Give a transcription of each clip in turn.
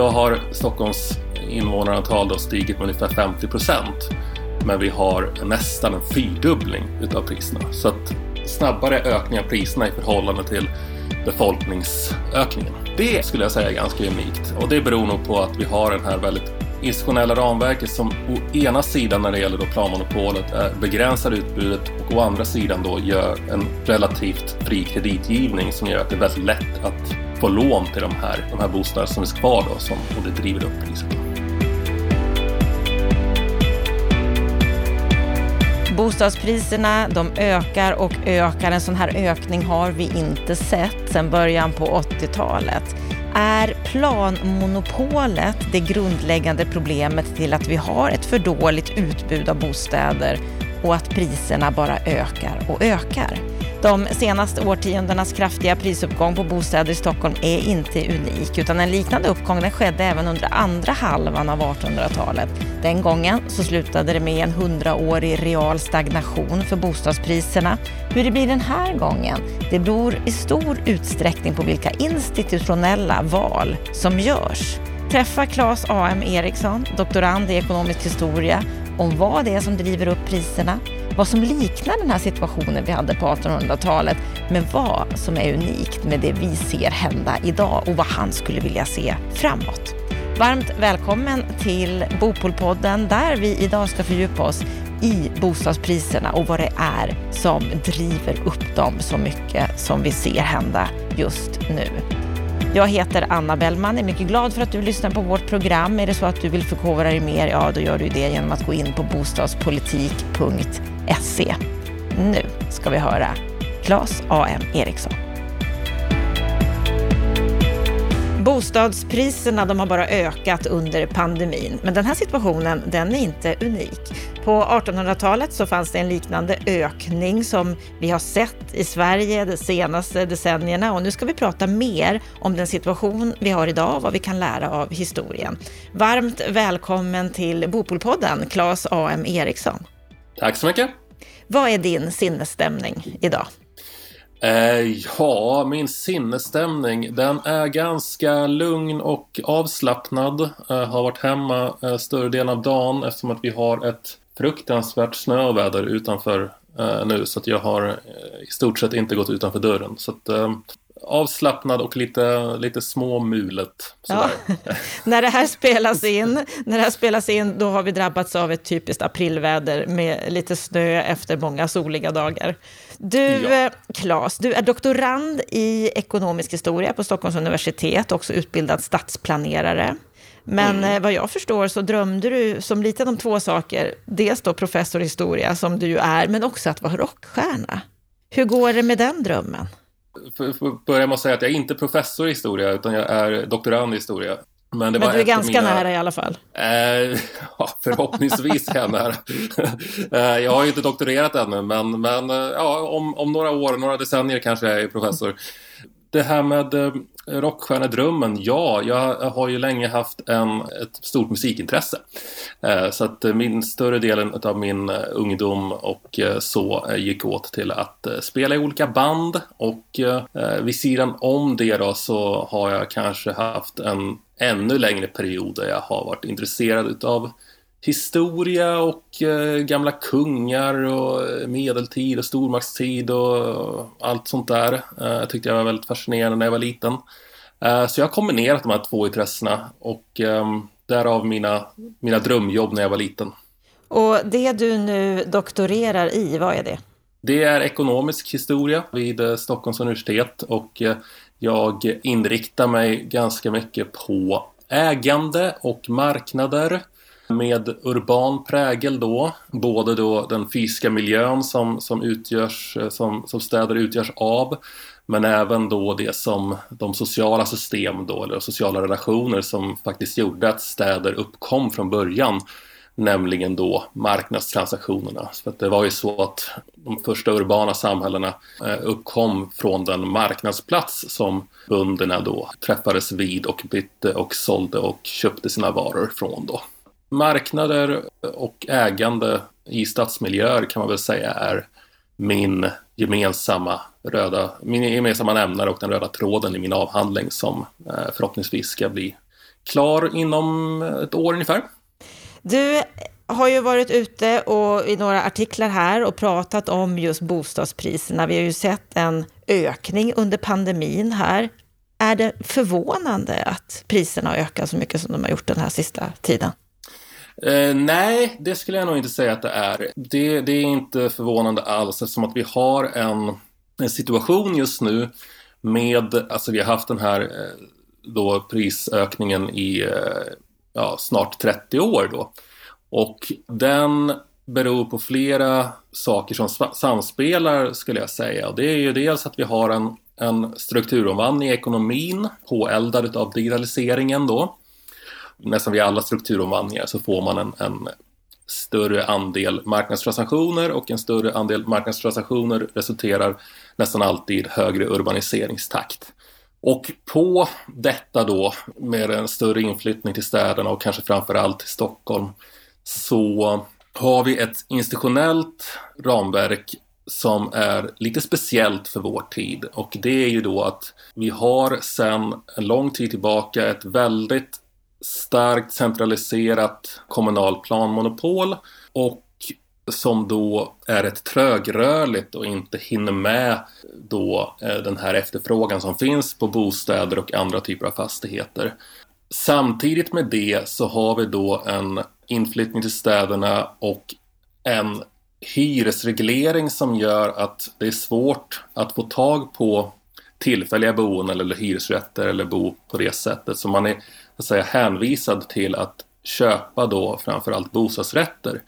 Idag har Stockholms invånarantal då stigit med ungefär 50 procent. Men vi har nästan en fyrdubbling utav priserna. Så att snabbare ökning av priserna i förhållande till befolkningsökningen. Det skulle jag säga är ganska unikt och det beror nog på att vi har den här väldigt institutionella ramverket som å ena sidan när det gäller då planmonopolet begränsar utbudet och å andra sidan då gör en relativt fri kreditgivning som gör att det är väldigt lätt att få lån till de här, de här bostäderna som är kvar då som, och det driver upp priset. Bostadspriserna de ökar och ökar. En sån här ökning har vi inte sett sedan början på 80-talet. Är planmonopolet det grundläggande problemet till att vi har ett för dåligt utbud av bostäder och att priserna bara ökar och ökar? De senaste årtiondenas kraftiga prisuppgång på bostäder i Stockholm är inte unik, utan en liknande uppgång den skedde även under andra halvan av 1800-talet. Den gången så slutade det med en hundraårig real stagnation för bostadspriserna. Hur det blir den här gången, det beror i stor utsträckning på vilka institutionella val som görs. Träffa Claes A.M. Eriksson, doktorand i ekonomisk historia, om vad det är som driver upp priserna, vad som liknar den här situationen vi hade på 1800-talet, men vad som är unikt med det vi ser hända idag och vad han skulle vilja se framåt. Varmt välkommen till Bopolpodden där vi idag ska fördjupa oss i bostadspriserna och vad det är som driver upp dem så mycket som vi ser hända just nu. Jag heter Anna Bellman, är mycket glad för att du lyssnar på vårt program. Är det så att du vill förkovra dig mer, ja då gör du det genom att gå in på bostadspolitik.se. Nu ska vi höra Claes A.M. Eriksson. Bostadspriserna de har bara ökat under pandemin, men den här situationen den är inte unik. På 1800-talet så fanns det en liknande ökning som vi har sett i Sverige de senaste decennierna och nu ska vi prata mer om den situation vi har idag och vad vi kan lära av historien. Varmt välkommen till Bopolpodden, Claes A.M. Eriksson. Tack så mycket. Vad är din sinnesstämning idag? Eh, ja, min sinnesstämning den är ganska lugn och avslappnad. Jag har varit hemma eh, större delen av dagen eftersom att vi har ett fruktansvärt snöväder utanför nu så att jag har i stort sett inte gått utanför dörren. Så att, avslappnad och lite, lite småmulet. Ja. när det här spelas in, när det här spelas in, då har vi drabbats av ett typiskt aprilväder med lite snö efter många soliga dagar. Du, ja. Claes, du är doktorand i ekonomisk historia på Stockholms universitet, också utbildad stadsplanerare. Men mm. Eh, vad jag förstår så drömde du som liten om två saker. Dels då professor i historia, som du ju är, men också att vara rockstjärna. Hur går det med den drömmen? Börja med att säga att jag är inte professor i historia, utan jag är doktorand i historia. Men, men du är ganska mina... nära i alla fall? Eh, ja, förhoppningsvis är jag nära. eh, jag har ju inte doktorerat ännu, men, men eh, ja, om, om några år, några decennier kanske jag är professor. Det här med eh, rockstjärnedrömmen, ja, jag har ju länge haft en, ett stort musikintresse. Eh, så att eh, min större delen av min eh, ungdom och eh, så gick åt till att spela i olika band och vid sidan om det då så har jag kanske haft en ännu längre period där jag har varit intresserad utav historia och eh, gamla kungar och medeltid och stormaktstid och allt sånt där. Eh, tyckte jag var väldigt fascinerande när jag var liten. Eh, så jag har kombinerat de här två intressena och eh, därav mina, mina drömjobb när jag var liten. Och det du nu doktorerar i, vad är det? Det är ekonomisk historia vid eh, Stockholms universitet och eh, jag inriktar mig ganska mycket på ägande och marknader med urban prägel då. Både då den fysiska miljön som, som, utgörs, eh, som, som städer utgörs av men även då det som de sociala system då, eller sociala relationer som faktiskt gjorde att städer uppkom från början nämligen då marknadstransaktionerna. För det var ju så att de första urbana samhällena eh, uppkom från den marknadsplats som bönderna då träffades vid och bytte och sålde och köpte sina varor från då. Marknader och ägande i stadsmiljöer kan man väl säga är min gemensamma röda, min gemensamma nämnare och den röda tråden i min avhandling som eh, förhoppningsvis ska bli klar inom ett år ungefär. Du har ju varit ute och i några artiklar här och pratat om just bostadspriserna. Vi har ju sett en ökning under pandemin här. Är det förvånande att priserna har ökat så mycket som de har gjort den här sista tiden? Eh, nej, det skulle jag nog inte säga att det är. Det, det är inte förvånande alls eftersom att vi har en, en situation just nu med, alltså vi har haft den här eh, då prisökningen i eh, ja, snart 30 år då. Och den beror på flera saker som samspelar skulle jag säga. Och det är ju dels att vi har en, en strukturomvandling i ekonomin påeldad av digitaliseringen då. Nästan vid alla strukturomvandlingar så får man en, en större andel marknadstransaktioner och en större andel marknadstransaktioner resulterar nästan alltid högre urbaniseringstakt. Och på detta då med en större inflyttning till städerna och kanske framförallt till Stockholm så har vi ett institutionellt ramverk som är lite speciellt för vår tid och det är ju då att vi har sedan en lång tid tillbaka ett väldigt starkt centraliserat kommunalplanmonopol och som då är ett trögrörligt och inte hinner med då eh, den här efterfrågan som finns på bostäder och andra typer av fastigheter. Samtidigt med det så har vi då en inflyttning till städerna och en hyresreglering som gör att det är svårt att få tag på tillfälliga boenden eller hyresrätter eller bo på det sättet. Så man är att säga, hänvisad till att köpa då framförallt bostadsrätter.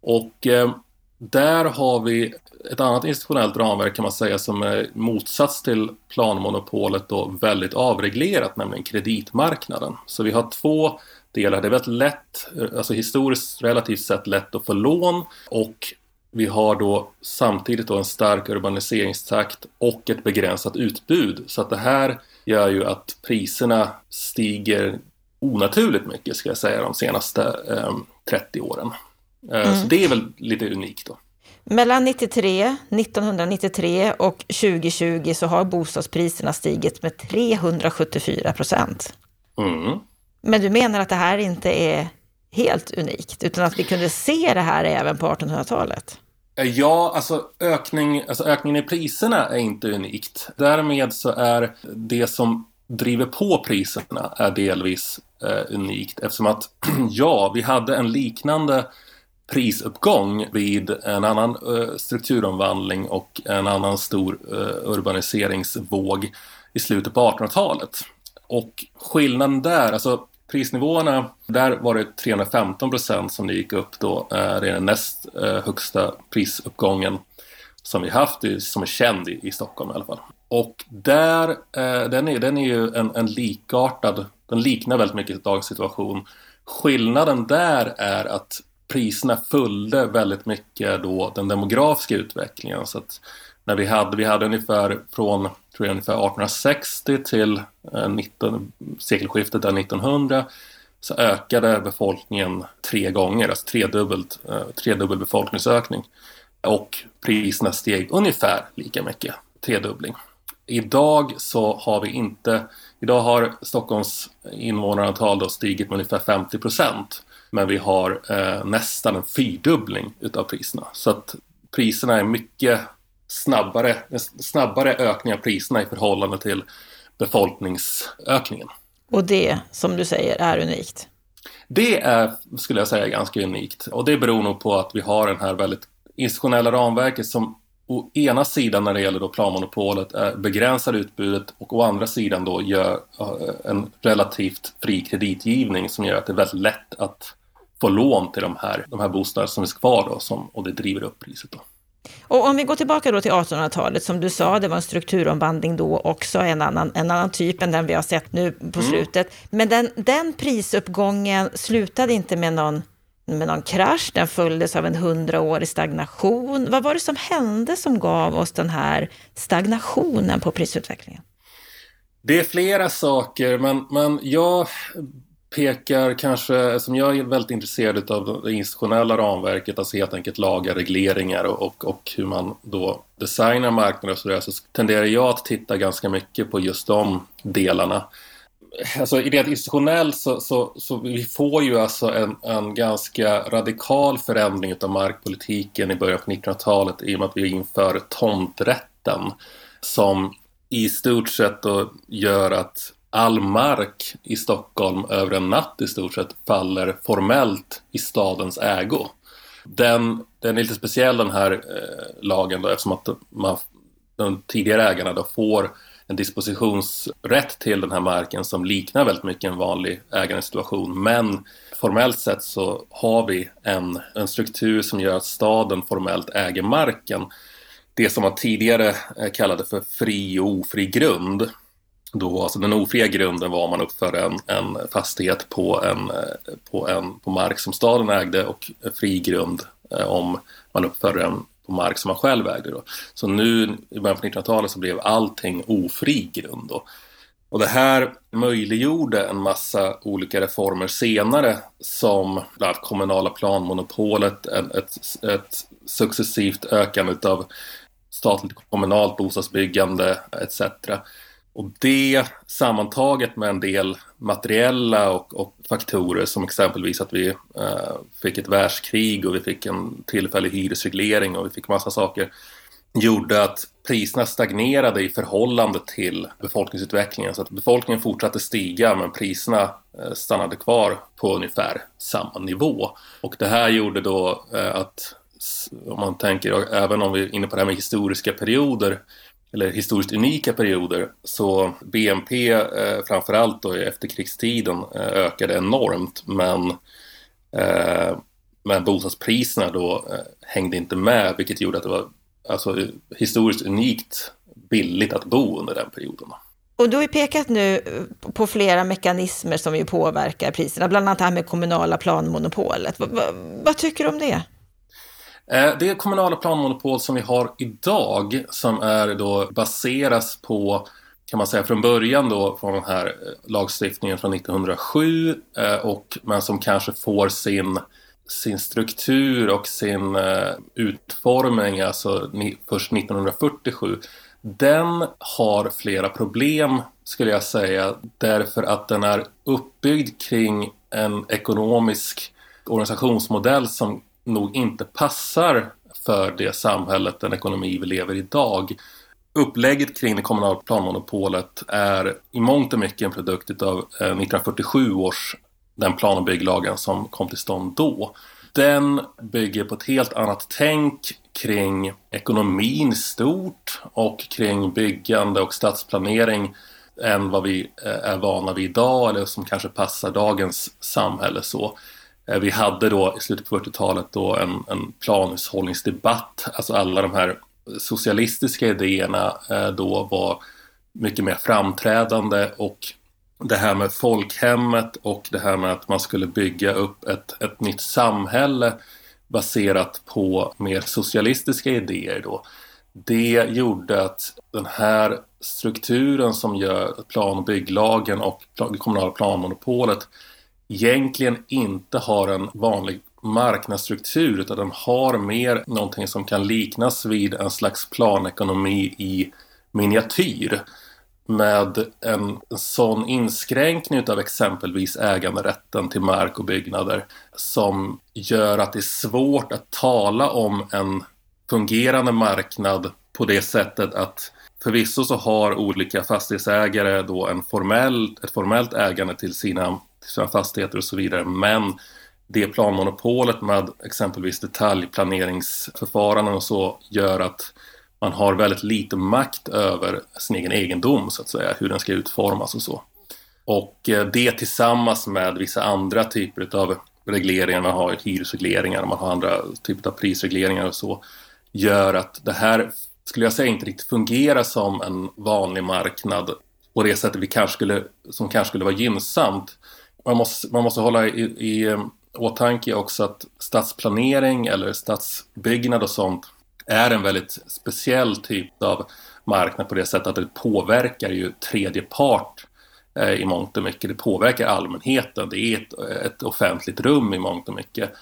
Och eh, där har vi ett annat institutionellt ramverk kan man säga som är motsats till planmonopolet då väldigt avreglerat, nämligen kreditmarknaden. Så vi har två delar. Det är väldigt lätt, eh, alltså historiskt relativt sett lätt att få lån och vi har då samtidigt då en stark urbaniseringstakt och ett begränsat utbud. Så att det här gör ju att priserna stiger onaturligt mycket ska jag säga de senaste eh, 30 åren. Eh, mm. Så det är väl lite unikt då. Mellan 93, 1993 och 2020 så har bostadspriserna stigit med 374 procent. Mm. Men du menar att det här inte är helt unikt, utan att vi kunde se det här även på 1800-talet? Eh, ja, alltså, ökning, alltså ökningen i priserna är inte unikt. Därmed så är det som driver på priserna är delvis eh, unikt eftersom att ja, vi hade en liknande prisuppgång vid en annan eh, strukturomvandling och en annan stor eh, urbaniseringsvåg i slutet på 1800-talet. Och skillnaden där, alltså prisnivåerna, där var det 315 procent som det gick upp då. Eh, det är den näst eh, högsta prisuppgången som vi haft, som är känd i, Stockholm i alla fall. Och där, eh, den, är, den är ju en, en likartad, den liknar väldigt mycket dagens situation. Skillnaden där är att priserna följde väldigt mycket då den demografiska utvecklingen. Så att när vi hade, vi hade ungefär från tror jag, ungefär 1860 till eh, 19, sekelskiftet där 1900 så ökade befolkningen tre gånger, alltså tredubbelt, eh, tredubbel befolkningsökning. Och priserna steg ungefär lika mycket, tredubbling. Idag så har vi inte, idag har Stockholms invånarantal då stigit med ungefär 50 procent. Men vi har eh, nästan en fyrdubbling utav priserna. Så att priserna är mycket snabbare, snabbare ökning av priserna i förhållande till befolkningsökningen. Och det, som du säger, är unikt? Det är, skulle jag säga, ganska unikt. Och det beror nog på att vi har det här väldigt institutionella ramverket som å ena sidan när det gäller då planmonopolet begränsar utbudet och å andra sidan då gör eh, en relativt fri kreditgivning som gör att det är väldigt lätt att få lån till de här, de här bostäderna som är kvar då, som, och det driver upp priset. Då. Och om vi går tillbaka då till 1800-talet, som du sa, det var en strukturomvandling då också, en annan, en annan typ än den vi har sett nu på mm. slutet. Men den, den prisuppgången slutade inte med någon, med någon krasch, den följdes av en hundraårig stagnation. Vad var det som hände som gav oss den här stagnationen på prisutvecklingen? Det är flera saker, men, men jag pekar kanske, som jag är väldigt intresserad av det institutionella ramverket, alltså helt enkelt lagar, regleringar och, och, och hur man då designar marknader och sådär, så tenderar jag att titta ganska mycket på just de delarna. alltså rent institutionellt så, så, så vi får ju alltså en, en ganska radikal förändring av markpolitiken i början på 1900-talet i och med att vi inför tomträtten som i stort sett då gör att all mark i Stockholm över en natt i stort sett faller formellt i stadens ägo. Den, den är lite speciell den här eh, lagen då eftersom att man, de tidigare ägarna då får en dispositionsrätt till den här marken som liknar väldigt mycket en vanlig ägandesituation. Men formellt sett så har vi en, en struktur som gör att staden formellt äger marken. Det som man tidigare eh, kallade för fri och ofri grund. Då, alltså den ofria grunden var om man uppför en, en fastighet på, en, eh, på, en, på mark som staden ägde och fri grund eh, om man uppför en på mark som man själv ägde. Då. Så nu i början på 1900-talet så blev allting ofri grund. Då. Och det här möjliggjorde en massa olika reformer senare som bland annat kommunala planmonopolet, ett, ett successivt ökande av statligt och kommunalt bostadsbyggande etc. Och det sammantaget med en del materiella och, och faktorer som exempelvis att vi eh, fick ett världskrig och vi fick en tillfällig hyresreglering och vi fick massa saker gjorde att priserna stagnerade i förhållande till befolkningsutvecklingen. Så att befolkningen fortsatte stiga men priserna eh, stannade kvar på ungefär samma nivå. Och det här gjorde då eh, att om man tänker, även om vi är inne på det här med historiska perioder eller historiskt unika perioder så BNP eh, framförallt då i efterkrigstiden eh, ökade enormt men, eh, men bostadspriserna då eh, hängde inte med vilket gjorde att det var alltså, historiskt unikt billigt att bo under den perioden. Och du har ju pekat nu eh, på flera mekanismer som ju påverkar priserna, bland annat det här med kommunala planmonopolet. V vad tycker du om det? Eh, det kommunala planmonopol som vi har idag som är då baseras på kan man säga från början då från den här eh, lagstiftningen från 1907 eh, och, men som kanske får sin, sin struktur och sin utformning alltså först 1947. Den har flera problem skulle jag säga därför att den är uppbyggd kring en ekonomisk organisationsmodell som nog inte passar för det samhället, den ekonomi vi lever i idag. Upplägget kring det kommunala planmonopolet är i mångt och mycket en produkt av 1947 eh, års den plan och bygglagen som kom till stånd då. Den bygger på ett helt annat tänk kring ekonomin stort och kring byggande och stadsplanering än vad vi eh, är vana vid idag eller som kanske passar dagens samhälle så. Eh, vi hade då i slutet på 40-talet då en, en planhushållningsdebatt. Alltså alla de här socialistiska idéerna eh, då var mycket mer framträdande och det här med folkhemmet och det här med att man skulle bygga upp ett, ett nytt samhälle baserat på mer socialistiska idéer då. Det gjorde att den här strukturen som gör plan och bygglagen och det kommunala planmonopolet egentligen inte har en vanlig marknadsstruktur utan den har mer någonting som kan liknas vid en slags planekonomi i miniatyr med en sån inskränkning av exempelvis äganderätten till mark och byggnader som gör att det är svårt att tala om en fungerande marknad på det sättet att förvisso så har olika fastighetsägare då en formell, ett formellt ägande till sina sina fastigheter och så vidare. Men det planmonopolet med exempelvis detaljplaneringsförfaranden och så gör att man har väldigt lite makt över sin egen egendom så att säga, hur den ska utformas och så. Och eh, det tillsammans med vissa andra typer av regleringar, man har hyresregleringar, man har andra typer av prisregleringar och så, gör att det här, skulle jag säga, inte riktigt fungerar som en vanlig marknad på det sättet vi kanske skulle, som kanske skulle vara gynnsamt man måste, man måste hålla i, i eh, åtanke också att stadsplanering eller stadsbyggnad och sånt är en väldigt speciell typ av marknad på det sättet att det påverkar ju tredje part eh, i mångt och mycket. Det påverkar allmänheten. Det är ett, ett offentligt rum i mångt och mycket.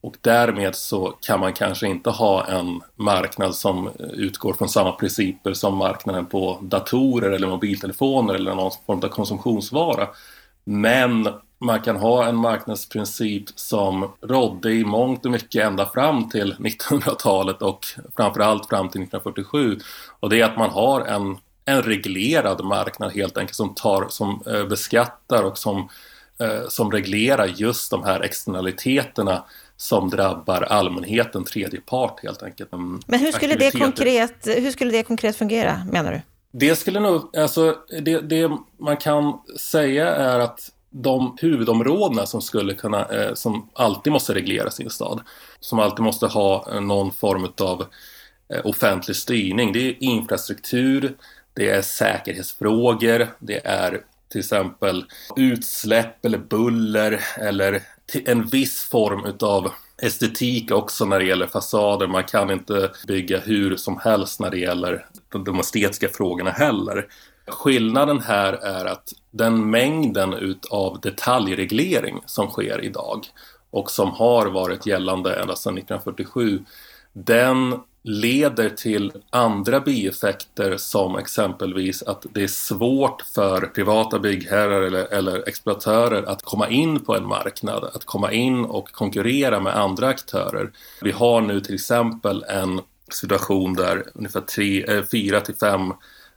Och därmed så kan man kanske inte ha en marknad som utgår från samma principer som marknaden på datorer eller mobiltelefoner eller någon form av konsumtionsvara. Men man kan ha en marknadsprincip som rådde i mångt och mycket ända fram till 1900-talet och framförallt fram till 1947. Och det är att man har en, en reglerad marknad helt enkelt som, tar, som eh, beskattar och som, eh, som reglerar just de här externaliteterna som drabbar allmänheten, tredje part helt enkelt. Men hur skulle, det konkret, hur skulle det konkret fungera menar du? Det skulle nog, alltså det, det man kan säga är att de huvudområdena som skulle kunna, eh, som alltid måste regleras i en stad, som alltid måste ha eh, någon form av eh, offentlig styrning, det är infrastruktur, det är säkerhetsfrågor, det är till exempel utsläpp eller buller eller en viss form av estetik också när det gäller fasader. Man kan inte bygga hur som helst när det gäller de estetiska frågorna heller. Skillnaden här är att den mängden utav detaljreglering som sker idag och som har varit gällande ända sedan 1947 den leder till andra bieffekter som exempelvis att det är svårt för privata byggherrar eller, eller, exploatörer att komma in på en marknad, att komma in och konkurrera med andra aktörer. Vi har nu till exempel en situation där ungefär 4 eh, till 5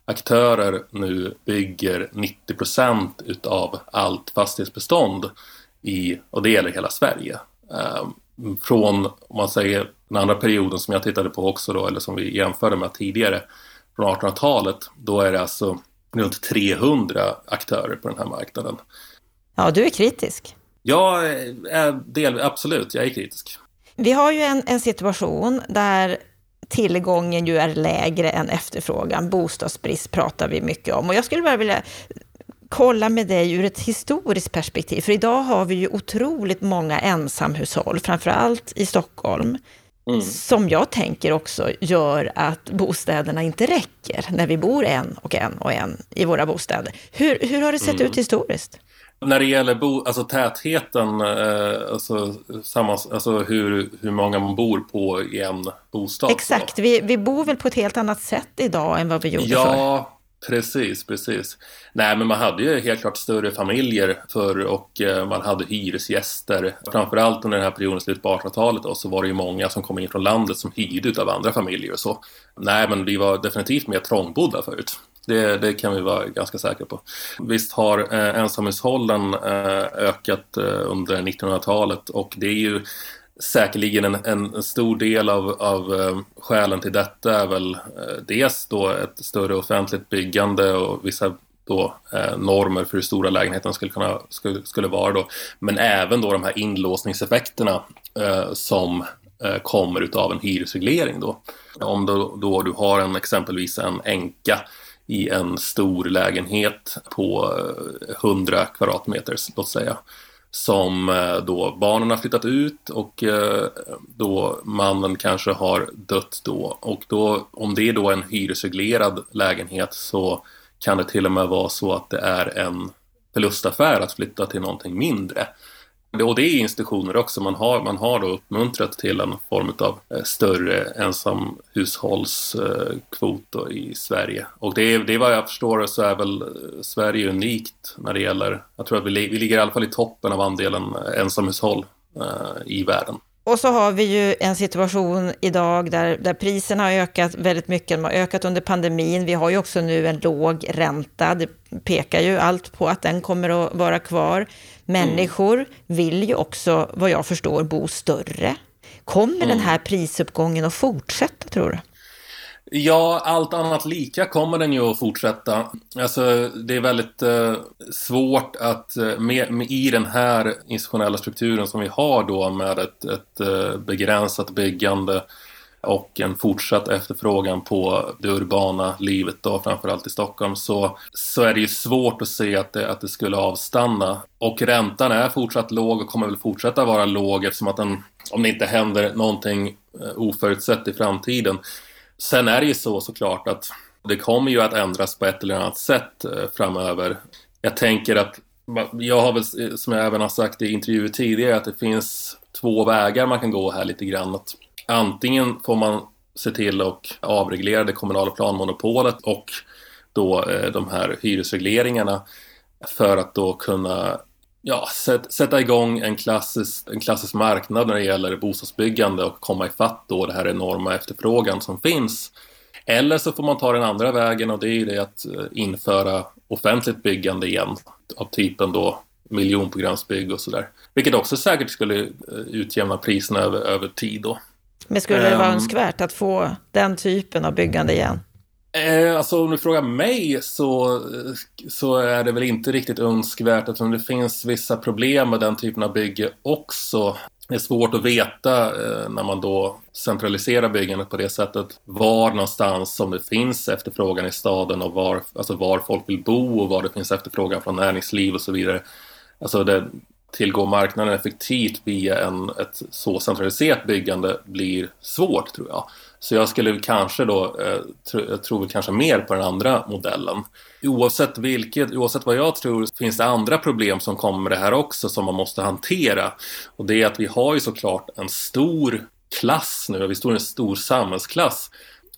aktörer nu bygger 90 procent utav allt fastighetsbestånd i, och det gäller hela Sverige. Ehm, från, om man säger den andra perioden som jag tittade på också då, eller som vi jämförde med tidigare, från 1800-talet, då är det alltså runt 300 aktörer på den här marknaden. Ja, du är kritisk. Ja, del, absolut, jag är kritisk. Vi har ju en, en situation där tillgången ju är lägre än efterfrågan. Bostadsbrist pratar vi mycket om. Och jag skulle bara vilja kolla med dig ur ett historiskt perspektiv. För idag har vi ju otroligt många ensamhushåll, allt i Stockholm. Mm. Som jag tänker också gör att bostäderna inte räcker när vi bor en och en och en i våra bostäder. Hur, hur har det sett mm. ut historiskt? När det gäller bo, alltså tätheten, eh, alltså, sammans, alltså hur, hur många man bor på i en bostad. Exakt, vi, vi bor väl på ett helt annat sätt idag än vad vi gjorde ja, förr? Ja, precis, precis. Nej, men man hade ju helt klart större familjer förr och eh, man hade hyresgäster. Framförallt under den här perioden, slutet på 1800-talet, så var det ju många som kom in från landet som hyrde av andra familjer och så. Nej, men vi var definitivt mer trångbodda förut. Det, det, kan vi vara ganska säkra på. Visst har eh, ensamhushållen eh, ökat eh, under 1900-talet och det är ju säkerligen en, en stor del av, av eh, skälen till detta är väl eh, dels då ett större offentligt byggande och vissa då, eh, normer för hur stora lägenheterna skulle, kunna, skulle, skulle vara då. Men även då de här inlåsningseffekterna eh, som eh, kommer utav en hyresreglering då. Om då, då du har en exempelvis en änka i en stor lägenhet på eh, 100 kvadratmeter, låt säga. Som eh, då barnen har flyttat ut och eh, då mannen kanske har dött då. Och då, om det är då en hyresreglerad lägenhet så kan det till och med vara så att det är en förlustaffär att flytta till någonting mindre. Och det är institutioner också. Man har, man har då uppmuntrat till en form av eh, större ensamhushållskvot eh, i Sverige. Och det är, det är vad jag förstår så är väl eh, Sverige unikt när det gäller, jag tror att vi, vi ligger i alla fall i toppen av andelen ensamhushåll i världen. Och så har vi ju en situation idag där, där priserna har ökat väldigt mycket. De har ökat under pandemin. Vi har ju också nu en låg ränta. Det pekar ju allt på att den kommer att vara kvar. Människor mm. vill ju också, vad jag förstår, bo större. Kommer mm. den här prisuppgången att fortsätta, tror du? Ja, allt annat lika kommer den ju att fortsätta. Alltså, det är väldigt eh, svårt att eh, med, med, i den här institutionella strukturen som vi har då med ett, ett eh, begränsat byggande och en fortsatt efterfrågan på det urbana livet då, framförallt i Stockholm, så, så är det ju svårt att se att det, att det skulle avstanna. Och räntan är fortsatt låg och kommer väl fortsätta vara låg eftersom att den, om det inte händer någonting eh, oförutsett i framtiden. Sen är det ju så såklart att det kommer ju att ändras på ett eller annat sätt eh, framöver. Jag tänker att jag har väl, eh, som jag även har sagt i intervjuer tidigare, att det finns två vägar man kan gå här lite grann. Att antingen får man se till att avreglera det kommunala planmonopolet och då eh, de här hyresregleringarna för att då kunna ja, sätta igång en klassisk, en klassisk marknad när det gäller bostadsbyggande och komma ifatt då det här enorma efterfrågan som finns. Eller så får man ta den andra vägen och det är det att eh, införa offentligt byggande igen av typen då miljonprogramsbygg och sådär. Vilket också säkert skulle eh, utjämna priserna över, över tid då. Men skulle det vara um, önskvärt att få den typen av byggande igen? Eh, alltså om du frågar mig så, så är det väl inte riktigt önskvärt eftersom det finns vissa problem med den typen av bygge också. Det är svårt att veta eh, när man då centraliserar byggandet på det sättet var någonstans som det finns efterfrågan i staden och var, alltså var folk vill bo och var det finns efterfrågan från näringsliv och så vidare. Alltså det, tillgå marknaden effektivt via en, ett så centraliserat byggande blir svårt tror jag. Så jag skulle kanske då, eh, jag tror väl kanske mer på den andra modellen. Oavsett vilket, oavsett vad jag tror, finns det andra problem som kommer med det här också som man måste hantera. Och det är att vi har ju såklart en stor klass nu, vi står i en stor samhällsklass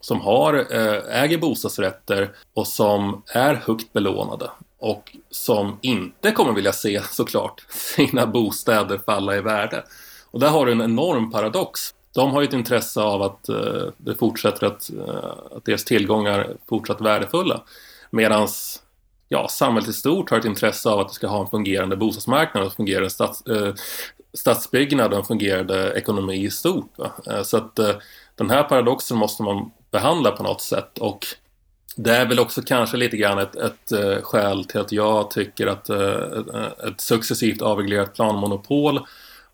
som har, eh, äger bostadsrätter och som är högt belånade och som inte kommer vilja se såklart sina bostäder falla i värde. Och där har du en enorm paradox. De har ju ett intresse av att eh, det fortsätter att, eh, att deras tillgångar fortsatt värdefulla. Medan ja, samhället i stort har ett intresse av att det ska ha en fungerande bostadsmarknad, och fungerande stats, eh, stadsbyggnad och en fungerande ekonomi i stort. Uh, så att den här paradoxen måste man behandla på något sätt och det är väl också kanske lite grann ett, ett, eh, skäl till att jag tycker att eh, ett successivt avreglerat planmonopol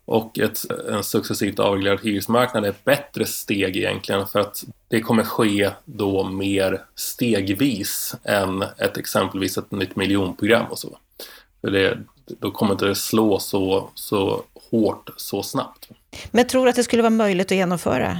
och ett, en successivt avreglerad hyresmarknad är ett bättre steg egentligen för att det kommer ske då mer stegvis än ett exempelvis ett nytt miljonprogram och så. För det, då kommer inte det slå så, så hårt så snabbt. Men tror du att det skulle vara möjligt att genomföra?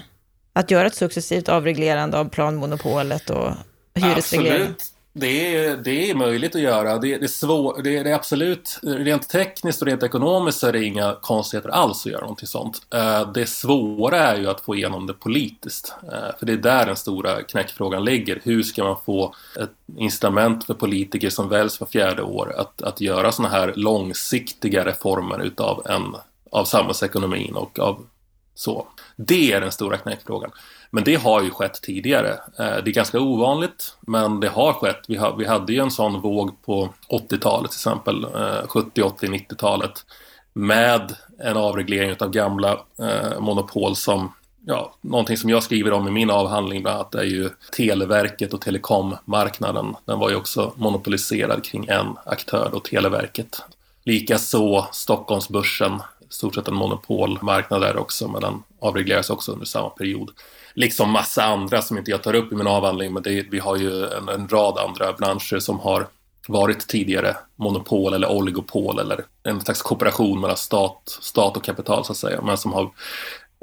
Att göra ett successivt avreglerande av planmonopolet och hyresreglering? Absolut. Det är, det är möjligt att göra. Det, det är svår, det, det, är absolut, rent tekniskt och rent ekonomiskt så är det inga konstigheter alls att göra någonting sånt. Eh, det svåra är ju att få igenom det politiskt. Eh, för det är där den stora knäckfrågan ligger. Hur ska man få ett incitament för politiker som väljs var fjärde år att, att göra sådana här långsiktiga reformer utav en, av samhällsekonomin och av så. Det är den stora knäckfrågan. Men det har ju skett tidigare. Eh, det är ganska ovanligt, men det har skett. Vi, vi hade ju en sån våg på 80-talet till exempel, 70, 80, 90-talet med en avreglering av gamla eh, monopol som Ja, någonting som jag skriver om i min avhandling bland annat är ju Televerket och telekommarknaden. Den var ju också monopoliserad kring en aktör, då Televerket. Likaså Stockholmsbörsen, stort sett en monopolmarknad där också, men den avregleras också under samma period. Liksom massa andra som inte jag tar upp i min avhandling, men det, vi har ju en, en rad andra branscher som har varit tidigare monopol eller oligopol eller en slags kooperation mellan stat, stat och kapital så att säga, men som har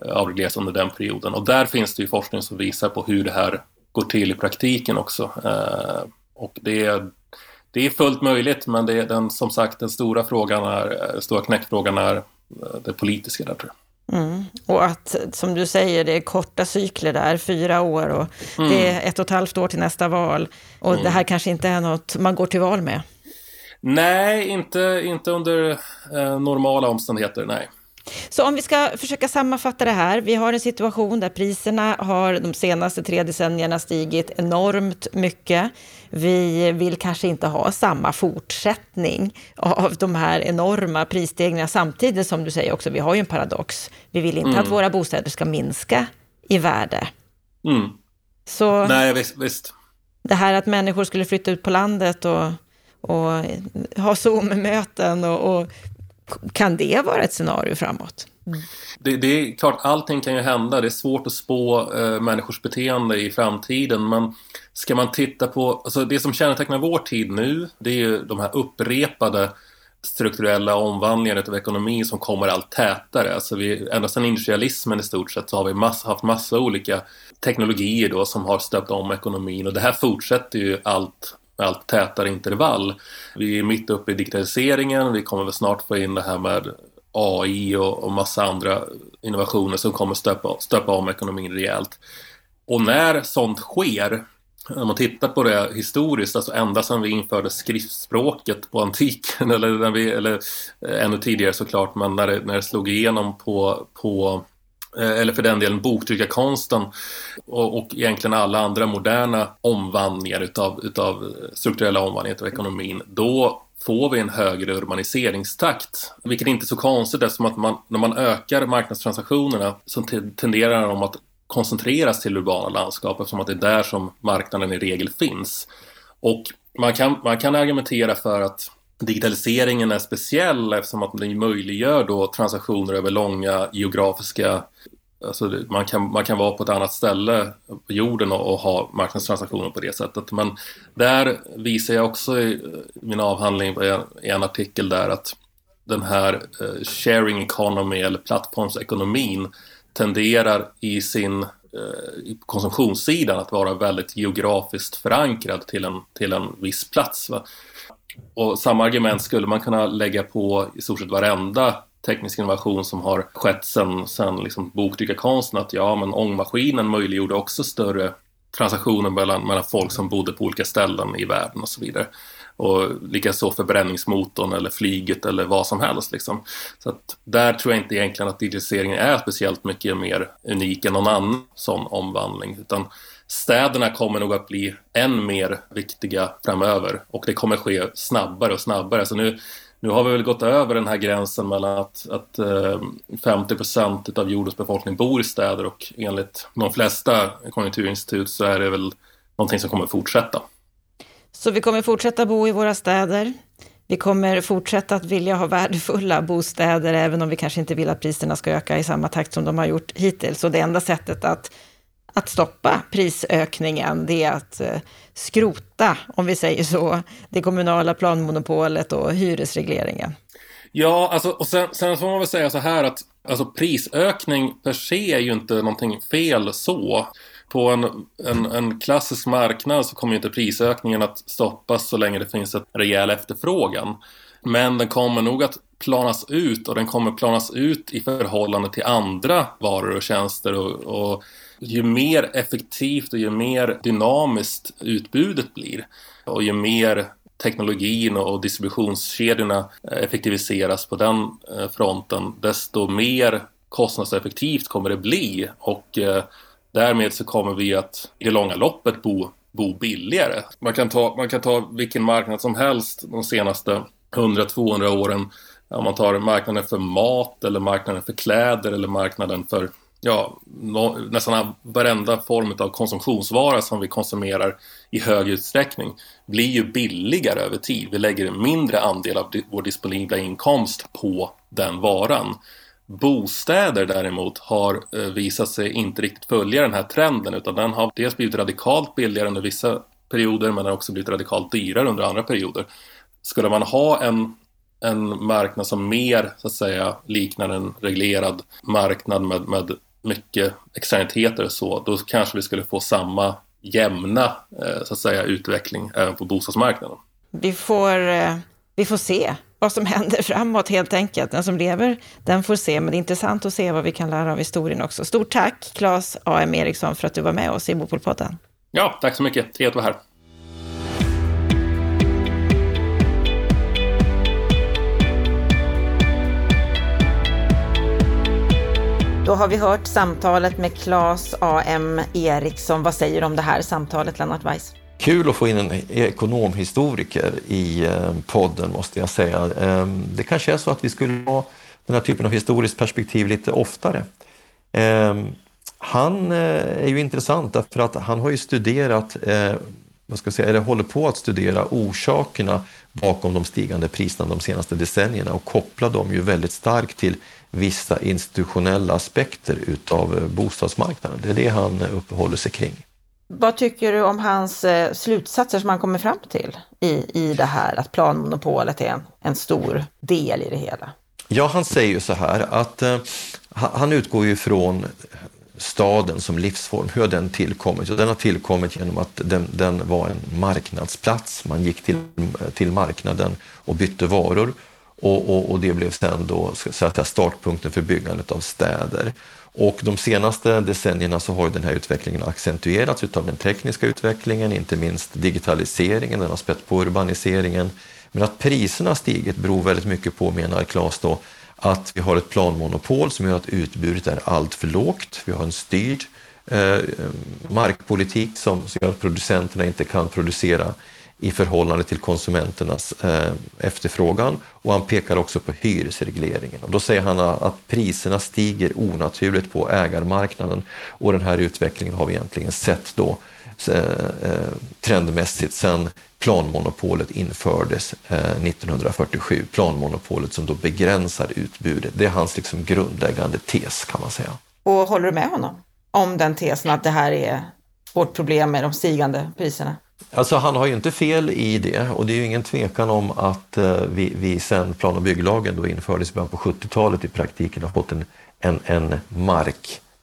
eh, avreglerats under den perioden. Och där finns det ju forskning som visar på hur det här går till i praktiken också. Eh, och det är, det är fullt möjligt, men det är den, som sagt, den stora frågan är, den stora knäckfrågan är eh, det politiska där tror jag. Mm. Och att, som du säger, det är korta cykler där, fyra år och mm. det är ett och ett halvt år till nästa val. Och mm. det här kanske inte är något man går till val med. Nej, inte, inte under eh, normala omständigheter, nej. Så om vi ska försöka sammanfatta det här. Vi har en situation där priserna har de senaste tre decennierna stigit enormt mycket. Vi vill kanske inte ha samma fortsättning av de här enorma prisstegringarna samtidigt som du säger också, vi har ju en paradox. Vi vill inte mm. att våra bostäder ska minska i värde. Mm. Så Nej, visst, visst. Det här att människor skulle flytta ut på landet och, och ha Zoom-möten och, och kan det vara ett scenario framåt? Mm. Det, det, är klart, allting kan ju hända. Det är svårt att spå eh, människors beteende i framtiden. Men ska man titta på, alltså det som kännetecknar vår tid nu, det är ju de här upprepade strukturella omvandlingarna av ekonomin som kommer allt tätare. Alltså vi, ända sedan industrialismen i stort sett så har vi massa, haft massa olika teknologier då som har stöpt om ekonomin och det här fortsätter ju allt allt tätare intervall. Vi är mitt uppe i digitaliseringen, vi kommer väl snart få in det här med AI och, och massa andra innovationer som kommer stöpa, stöpa om ekonomin rejält. Och när sånt sker, om man tittar på det historiskt, alltså ända sedan vi införde skriftspråket på antiken, eller, när vi, eller eh, ännu tidigare såklart, men när det, när det slog igenom på, på Eh, eller för den delen boktryckarkonsten och, och egentligen alla andra moderna omvandlingar utav, utav strukturella omvandlingar av ekonomin, då får vi en högre urbaniseringstakt. Vilket inte är så konstigt eftersom att man, när man ökar marknadstransaktionerna så tenderar de att koncentreras till urbana landskap eftersom att det är där som marknaden i regel finns. Och man kan, man kan argumentera för att digitaliseringen är speciell eftersom att den möjliggör då transaktioner över långa geografiska Alltså man, kan, man kan vara på ett annat ställe på jorden och, och, ha marknadstransaktioner på det sättet. Men där visar jag också i min avhandling i en artikel där att den här eh, sharing economy eller plattformsekonomin tenderar i sin eh, konsumtionssidan att vara väldigt geografiskt förankrad till en, till en viss plats. Va? Och samma argument skulle man kunna lägga på i stort sett varenda teknisk innovation som har skett sedan sen liksom boktryckarkonsten att ja, men ångmaskinen möjliggjorde också större transaktioner mellan, mellan folk som bodde på olika ställen i världen och så vidare. Och likaså förbränningsmotorn eller flyget eller vad som helst. Liksom. Så att där tror jag inte egentligen att digitaliseringen är speciellt mycket mer unik än någon annan sån omvandling. Utan städerna kommer nog att bli än mer viktiga framöver och det kommer ske snabbare och snabbare. Så nu, nu har vi väl gått över den här gränsen mellan att, att eh, 50 procent av jordens befolkning bor i städer och enligt de flesta konjunkturinstitut så är det väl någonting som kommer fortsätta. Så vi kommer fortsätta bo i våra städer. Vi kommer fortsätta att vilja ha värdefulla bostäder, även om vi kanske inte vill att priserna ska öka i samma takt som de har gjort hittills. Och det enda sättet att att stoppa prisökningen, det är att eh, skrota, om vi säger så, det kommunala planmonopolet och hyresregleringen. Ja, alltså, och sen, sen får man väl säga så här att alltså, prisökning per se är ju inte någonting fel så. På en, en, en klassisk marknad så kommer ju inte prisökningen att stoppas så länge det finns en rejäl efterfrågan. Men den kommer nog att planas ut och den kommer planas ut i förhållande till andra varor och tjänster och, och ju mer effektivt och ju mer dynamiskt utbudet blir och ju mer teknologin och distributionskedjorna eh, effektiviseras på den eh, fronten, desto mer kostnadseffektivt kommer det bli och eh, därmed så kommer vi att i det långa loppet bo, bo billigare. Man kan, ta, man kan ta vilken marknad som helst de senaste 100-200 åren. Om man tar marknaden för mat eller marknaden för kläder eller marknaden för ja, no, nästan varenda form av konsumtionsvara som vi konsumerar i hög utsträckning blir ju billigare över tid. Vi lägger en mindre andel av vår disponibla inkomst på den varan. Bostäder däremot har eh, visat sig inte riktigt följa den här trenden utan den har dels blivit radikalt billigare under vissa perioder men har också blivit radikalt dyrare under andra perioder. Skulle man ha en en marknad som mer så att säga liknar en reglerad marknad med, med mycket externiteter så, då kanske vi skulle få samma jämna eh, så att säga, utveckling även på bostadsmarknaden. Vi får, eh, vi får se vad som händer framåt helt enkelt. Den som lever, den får se. Men det är intressant att se vad vi kan lära av historien också. Stort tack, Claes A.M. Eriksson, för att du var med oss i Mopolpodden. Ja, tack så mycket. Trevligt att vara här. Då har vi hört samtalet med Claes A.M. Eriksson. Vad säger du om det här samtalet, Lennart Weiss? Kul att få in en ekonomhistoriker i eh, podden måste jag säga. Ehm, det kanske är så att vi skulle ha den här typen av historiskt perspektiv lite oftare. Ehm, han eh, är ju intressant därför att han har ju studerat, eh, vad ska jag säga, eller håller på att studera orsakerna bakom de stigande priserna de senaste decennierna och kopplar dem ju väldigt starkt till vissa institutionella aspekter utav eh, bostadsmarknaden. Det är det han uppehåller sig kring. Vad tycker du om hans eh, slutsatser som han kommer fram till i, i det här att planmonopolet är en, en stor del i det hela? Ja, han säger ju så här att eh, han utgår ju från staden som livsform, hur har den tillkommit? Och den har tillkommit genom att den, den var en marknadsplats. Man gick till, till marknaden och bytte varor och, och, och det blev sen då så att säga, startpunkten för byggandet av städer. Och de senaste decennierna så har den här utvecklingen accentuerats utav den tekniska utvecklingen, inte minst digitaliseringen, den har spett på urbaniseringen. Men att priserna har stigit beror väldigt mycket på, menar Claes då, att vi har ett planmonopol som gör att utbudet är allt för lågt. Vi har en styrd eh, markpolitik som gör att producenterna inte kan producera i förhållande till konsumenternas eh, efterfrågan och han pekar också på hyresregleringen. Och då säger han att priserna stiger onaturligt på ägarmarknaden och den här utvecklingen har vi egentligen sett då eh, eh trendmässigt sedan planmonopolet infördes eh, 1947. Planmonopolet som då begränsar utbudet. Det är hans liksom grundläggande tes kan man säga. Och håller du med honom om den tesen att det här är vårt problem med de stigande priserna? Alltså han har ju inte fel i det och det är ju ingen tvekan om att eh, vi, vi sen plan och bygglagen då infördes i början på 70-talet i praktiken har fått en, en, en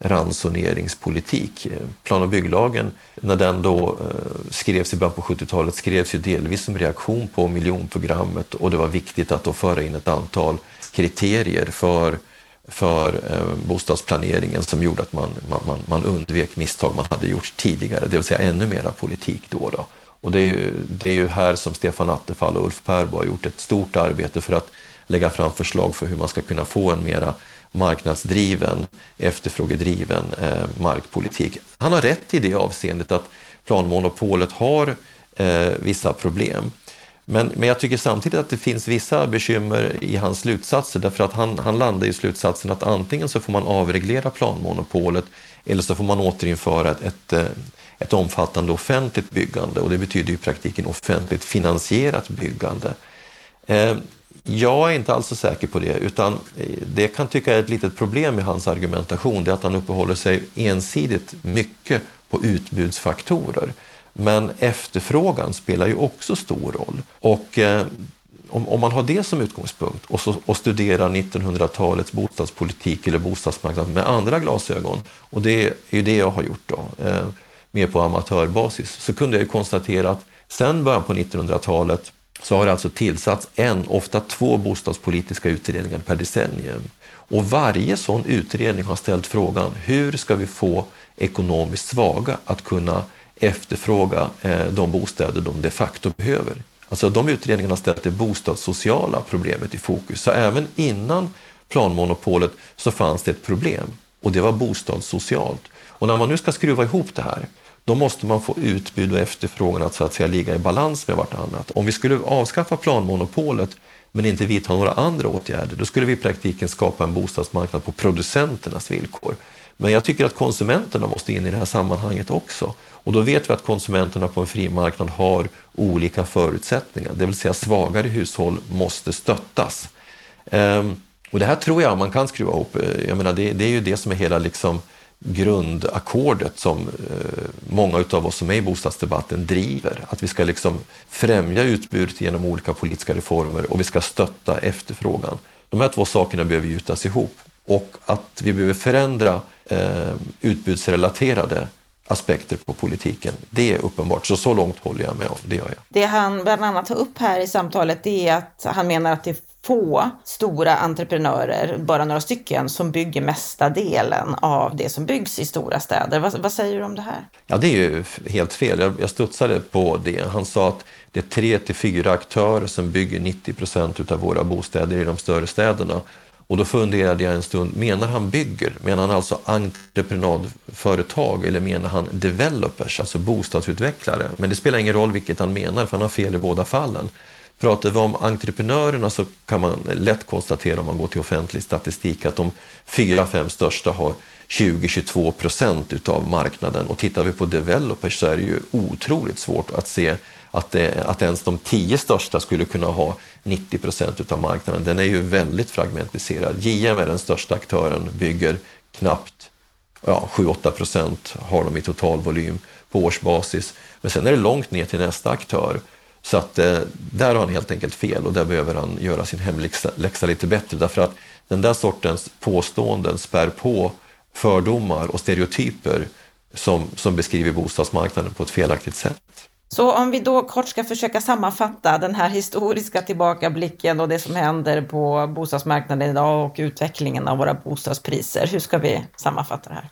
ransoneringspolitik. Plan och bygglagen, när den då eh, skrevs i början på 70-talet, skrevs ju delvis som reaktion på miljonprogrammet och det var viktigt att då föra in ett antal kriterier för för eh, bostadsplaneringen som gjorde att man, man, man undvek misstag man hade gjort tidigare, det vill säga ännu mera politik då. då. Och det är, ju, det är ju här som Stefan Attefall och Ulf Perbo har gjort ett stort arbete för att lägga fram förslag för hur man ska kunna få en mera marknadsdriven, efterfrågedriven eh, markpolitik. Han har rätt i det avseendet att planmonopolet har eh, vissa problem. Men, men jag tycker samtidigt att det finns vissa bekymmer i hans slutsatser därför att han, han landar i slutsatsen att antingen så får man avreglera planmonopolet eller så får man återinföra ett, ett, eh, ett omfattande offentligt byggande och det betyder i praktiken offentligt finansierat byggande. Eh, jag är inte alls så säker på det utan eh, det kan tycka är ett litet problem med hans argumentation, det är att han uppehåller sig ensidigt mycket på utbudsfaktorer. Men efterfrågan spelar ju också stor roll. Och eh, om, om, man har det som utgångspunkt och, så, och studerar 1900-talets bostadspolitik eller bostadsmarknad med andra glasögon, och det är ju det jag har gjort då, eh, mer på amatörbasis, så kunde jag ju konstatera att sen början på 1900-talet så har det alltså tillsatts en, ofta två bostadspolitiska utredningar per decennium. Och varje sån utredning har ställt frågan, hur ska vi få ekonomiskt svaga att kunna efterfråga eh, de bostäder de de facto behöver. Alltså de utredningarna har ställt det bostadssociala problemet i fokus. Så även innan planmonopolet så fanns det ett problem och det var bostadssocialt. Och när man nu ska skruva ihop det här, då måste man få utbud och efterfrågan att så att säga ligga i balans med vartannat. Om vi skulle avskaffa planmonopolet men inte vidta några andra åtgärder, då skulle vi i praktiken skapa en bostadsmarknad på producenternas villkor. Men jag tycker att konsumenterna måste in i det här sammanhanget också. Och då vet vi att konsumenterna på en fri marknad har olika förutsättningar, det vill säga svagare hushåll måste stöttas. Ehm, och det här tror jag man kan skruva ihop. Eh, jag menar, det, det är ju det som är hela liksom grundackordet som eh, många av oss som är i bostadsdebatten driver. Att vi ska liksom främja utbudet genom olika politiska reformer och vi ska stötta efterfrågan. De här två sakerna behöver gjutas ihop och att vi behöver förändra eh, utbudsrelaterade aspekter på politiken. Det är uppenbart, så så långt håller jag med om. Det gör jag. Det han bland annat tar upp här i samtalet det är att han menar att det få stora entreprenörer, bara några stycken, som bygger mesta delen av det som byggs i stora städer. Vad, vad säger du om det här? Ja, det är ju helt fel. Jag, jag studsade på det. Han sa att det är tre till fyra aktörer som bygger 90 procent av våra bostäder i de större städerna. Och då funderade jag en stund, menar han bygger? Menar han alltså entreprenadföretag eller menar han developers, alltså bostadsutvecklare? Men det spelar ingen roll vilket han menar, för han har fel i båda fallen. Pratar vi om entreprenörerna så kan man lätt konstatera om man går till offentlig statistik att de fyra, fem största har 20-22 procent utav marknaden och tittar vi på developers så är det ju otroligt svårt att se att, det, att ens de tio största skulle kunna ha 90 procent av marknaden. Den är ju väldigt fragmentiserad. JM är den största aktören, bygger knappt ja, 7-8 procent har de i totalvolym på årsbasis. Men sen är det långt ner till nästa aktör. Så att eh, där har han helt enkelt fel och där behöver han göra sin hemläxa lite bättre därför att den där sortens påståenden spär på fördomar och stereotyper som, som beskriver bostadsmarknaden på ett felaktigt sätt. Så om vi då kort ska försöka sammanfatta den här historiska tillbakablicken och det som händer på bostadsmarknaden idag och utvecklingen av våra bostadspriser. Hur ska vi sammanfatta det här?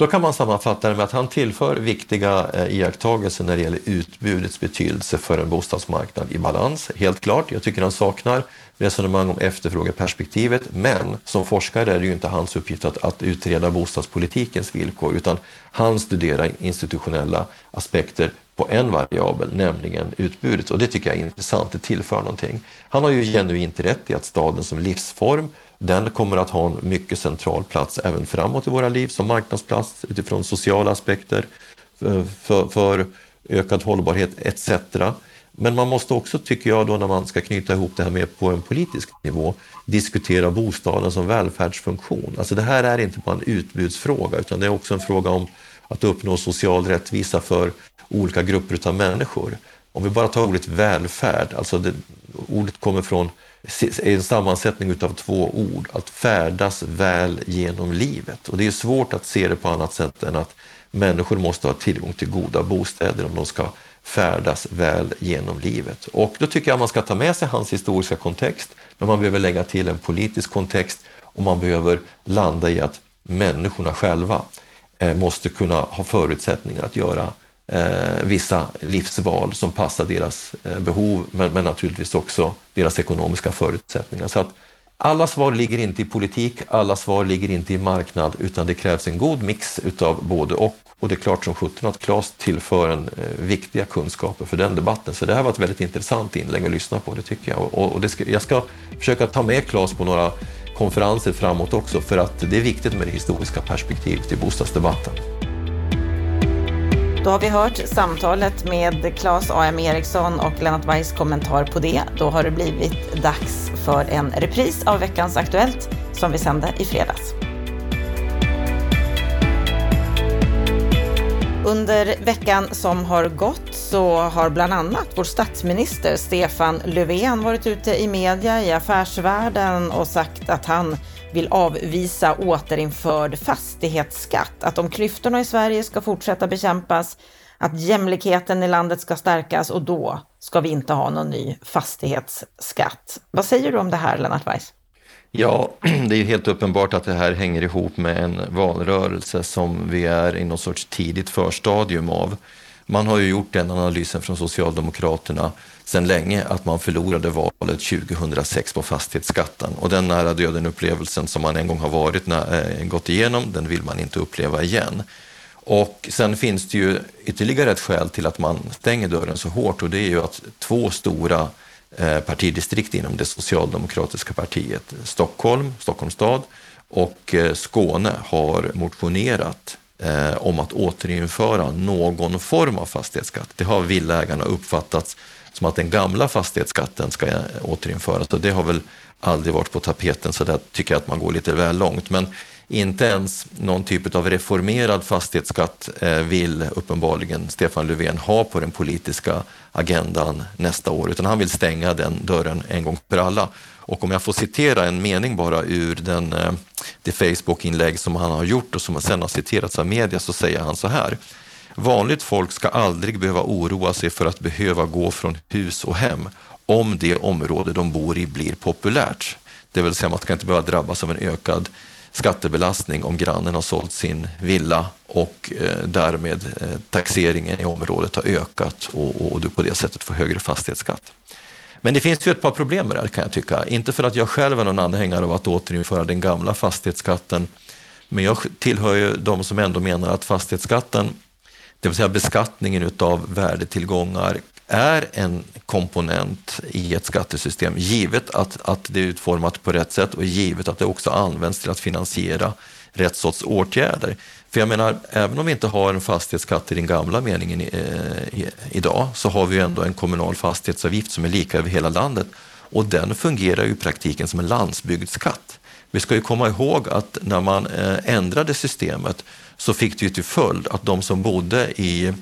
Då kan man sammanfatta det med att han tillför viktiga eh, iakttagelser när det gäller utbudets betydelse för en bostadsmarknad i balans. Helt klart, jag tycker han saknar resonemang om efterfrågeperspektivet, men som forskare är det ju inte hans uppgift att, att utreda bostadspolitikens villkor, utan han studerar institutionella aspekter på en variabel, nämligen utbudet. Och det tycker jag är intressant, det tillför någonting. Han har ju genuint rätt i att staden som livsform den kommer att ha en mycket central plats även framåt i våra liv som marknadsplats utifrån sociala aspekter, eh, för, för ökad hållbarhet etc. Men man måste också, tycker jag, då när man ska knyta ihop det här med på en politisk nivå, diskutera bostaden som välfärdsfunktion. Alltså det här är inte bara en utbudsfråga, utan det är också en fråga om att uppnå social rättvisa för olika grupper av människor. Om vi bara tar ordet välfärd, alltså det, ordet kommer från är en sammansättning av två ord, att färdas väl genom livet. Och det är svårt att se det på annat sätt än att människor måste ha tillgång till goda bostäder om de ska färdas väl genom livet. Och då tycker jag man ska ta med sig hans historiska kontext, men man behöver lägga till en politisk kontext och man behöver landa i att människorna själva eh, måste kunna ha förutsättningar att göra eh, vissa livsval som passar deras eh, behov, men, men, naturligtvis också deras ekonomiska förutsättningar. Så att alla svar ligger inte i politik, alla svar ligger inte i marknad, utan det krävs en god mix utav både och. Och det är klart som sjutton att Claes tillför en eh, viktiga kunskaper för den debatten. Så det här var ett väldigt intressant inlägg att lyssna på, det tycker jag. Och, och ska, jag ska försöka ta med Claes på några konferenser framåt också, för att det är viktigt med det historiska perspektivet i bostadsdebatten. Då har vi hört samtalet med Claes A.M. Eriksson och Lennart Weiss kommentar på det. Då har det blivit dags för en repris av veckans Aktuellt som vi sände i fredags. Under veckan som har gått så har bland annat vår statsminister Stefan Löfven varit ute i media i affärsvärlden och sagt att han vill avvisa återinförd fastighetsskatt. Att om klyftorna i Sverige ska fortsätta bekämpas, att jämlikheten i landet ska stärkas och då ska vi inte ha någon ny fastighetsskatt. Vad säger du om det här, Lennart Weiss? Ja, det är helt uppenbart att det här hänger ihop med en valrörelse som vi är i någon sorts tidigt förstadium av. Man har ju gjort den analysen från Socialdemokraterna sedan länge att man förlorade valet 2006 på fastighetsskatten och den nära döden upplevelsen som man en gång har varit, eh, gått igenom, den vill man inte uppleva igen. Och sen finns det ju ytterligare ett skäl till att man stänger dörren så hårt och det är ju att två stora eh, partidistrikt inom det socialdemokratiska partiet, Stockholm, Stockholms stad och eh, Skåne har motionerat eh, om att återinföra någon form av fastighetsskatt. Det har villägarna uppfattat som att den gamla fastighetsskatten ska återinföras och det har väl aldrig varit på tapeten så där tycker jag att man går lite väl långt. Men inte ens någon typ av reformerad fastighetsskatt eh, vill uppenbarligen Stefan Löfven ha på den politiska agendan nästa år, utan han vill stänga den dörren en gång för alla. Och om jag får citera en mening bara ur den, eh, det Facebook-inlägg som han har gjort och som sen har citerats av media så säger han så här. Vanligt folk ska aldrig behöva oroa sig för att behöva gå från hus och hem om det område de bor i blir populärt. Det vill säga man ska inte behöva drabbas av en ökad skattebelastning om grannen har sålt sin villa och eh, därmed eh, taxeringen i området har ökat och, och, du på det sättet får högre fastighetsskatt. Men det finns ju ett par problem med det här kan jag tycka. Inte för att jag själv är någon anhängare av att återinföra den gamla fastighetsskatten, men jag tillhör ju de som ändå menar att fastighetsskatten det vill säga beskattningen utav värdetillgångar är en komponent i ett skattesystem, givet att, att det är utformat på rätt sätt och givet att det också används till att finansiera rätt sorts åtgärder. För jag menar, även om vi inte har en fastighetsskatt i den gamla meningen eh, idag, så har vi ju ändå en kommunal fastighetsavgift som är lika över hela landet och den fungerar ju i praktiken som en landsbygdsskatt. Vi ska ju komma ihåg att när man eh, ändrade systemet så fick det ju till följd att de som bodde i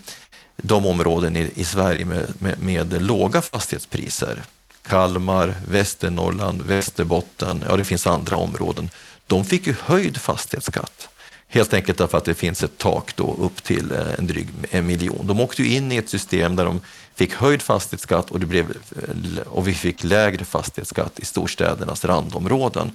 de områden i, i Sverige med, med, med, låga fastighetspriser, Kalmar, Västernorrland, Västerbotten, ja det finns andra områden, de fick ju höjd fastighetsskatt. Helt enkelt därför att det finns ett tak då upp till eh, en dryg en miljon. De åkte ju in i ett system där de fick höjd fastighetsskatt och, det blev, eh, och vi fick lägre fastighetsskatt i storstädernas randområden.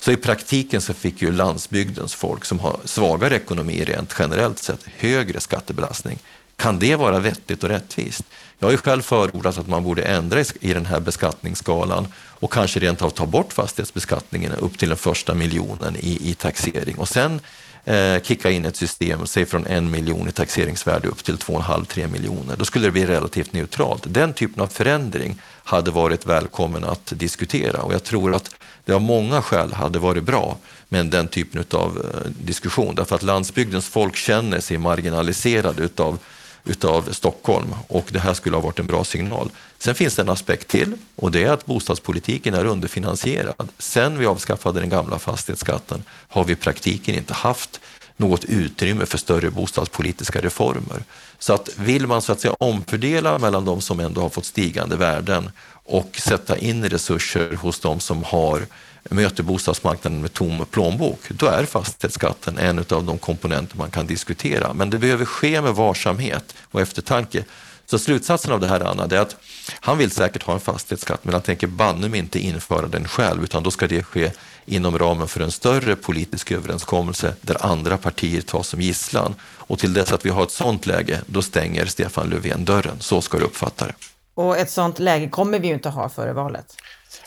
Så i praktiken så fick ju landsbygdens folk som har svagare ekonomi rent generellt sett högre skattebelastning. Kan det vara vettigt och rättvist? Jag har ju själv förordat att man borde ändra i den här beskattningsskalan och kanske rent av ta bort fastighetsbeskattningen upp till den första miljonen i, i taxering och sen eh, kicka in ett system, säg från en miljon i taxeringsvärde upp till 2,5-3 miljoner. Då skulle det bli relativt neutralt. Den typen av förändring hade varit välkommen att diskutera och jag tror att det av många skäl hade varit bra med den typen av eh, diskussion därför att landsbygdens folk känner sig marginaliserade utav utav Stockholm och det här skulle ha varit en bra signal. Sen finns det en aspekt till och det är att bostadspolitiken är underfinansierad. Sen vi avskaffade den gamla fastighetsskatten har vi i praktiken inte haft något utrymme för större bostadspolitiska reformer. Så att vill man så att säga omfördela mellan de som ändå har fått stigande värden och sätta in resurser hos de som har möter bostadsmarknaden med tom plånbok, då är fastighetsskatten en av de komponenter man kan diskutera. Men det behöver ske med varsamhet och eftertanke. Så slutsatsen av det här, Anna, är att han vill säkert ha en fastighetsskatt, men han tänker banne mig inte införa den själv, utan då ska det ske inom ramen för en större politisk överenskommelse där andra partier tas som gisslan. Och till dess att vi har ett sådant läge, då stänger Stefan Löfven dörren. Så ska du uppfatta det. Och ett sådant läge kommer vi ju inte ha före valet.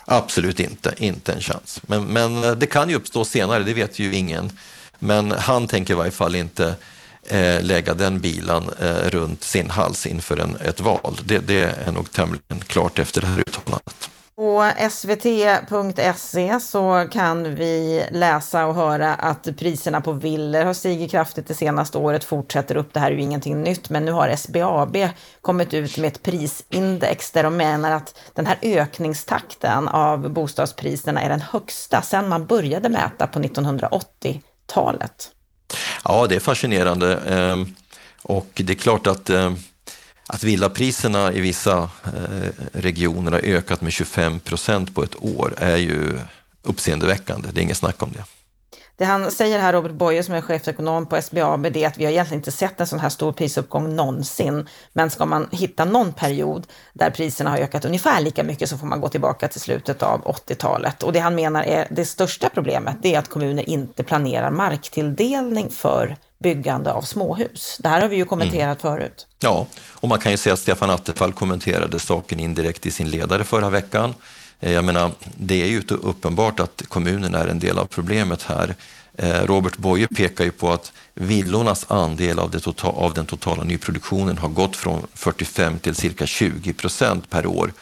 Absolut inte, inte en chans. Men, men eh, det kan ju uppstå senare, det vet ju ingen. Men han tänker i varje fall inte eh, lägga den bilan eh, runt sin hals inför en, ett val. Det, det är nog tämligen klart efter det här uttalandet. På svt.se så kan vi läsa och höra att priserna på villor har stigit kraftigt det senaste året, fortsätter upp. Det här är ju ingenting nytt, men nu har SBAB kommit ut med ett prisindex där de menar att den här ökningstakten av bostadspriserna är den högsta sedan man började mäta på 1980-talet. Ja, det är fascinerande ehm, och det är klart att ehm, att villapriserna i vissa eh, regioner har ökat med 25 procent på ett år är ju uppseendeväckande. Det är inget snack om det. Det han säger här, Robert Boye som är chefekonom på SBAB, det är att vi har egentligen inte sett en sån här stor prisuppgång någonsin. Men ska man hitta någon period där priserna har ökat ungefär lika mycket så får man gå tillbaka till slutet av 80-talet. Och det han menar är det största problemet, det är att kommuner inte planerar marktilldelning för byggande av småhus. Det här har vi ju kommenterat mm. förut. Ja, och man kan ju säga att Stefan Attefall kommenterade saken indirekt i sin ledare förra veckan. Eh, jag menar, det är ju uppenbart att kommunen är en del av problemet här. Eh, Robert Boye pekar ju på att villornas andel av, total, av, den totala nyproduktionen har gått från 45 till cirka 20 procent per år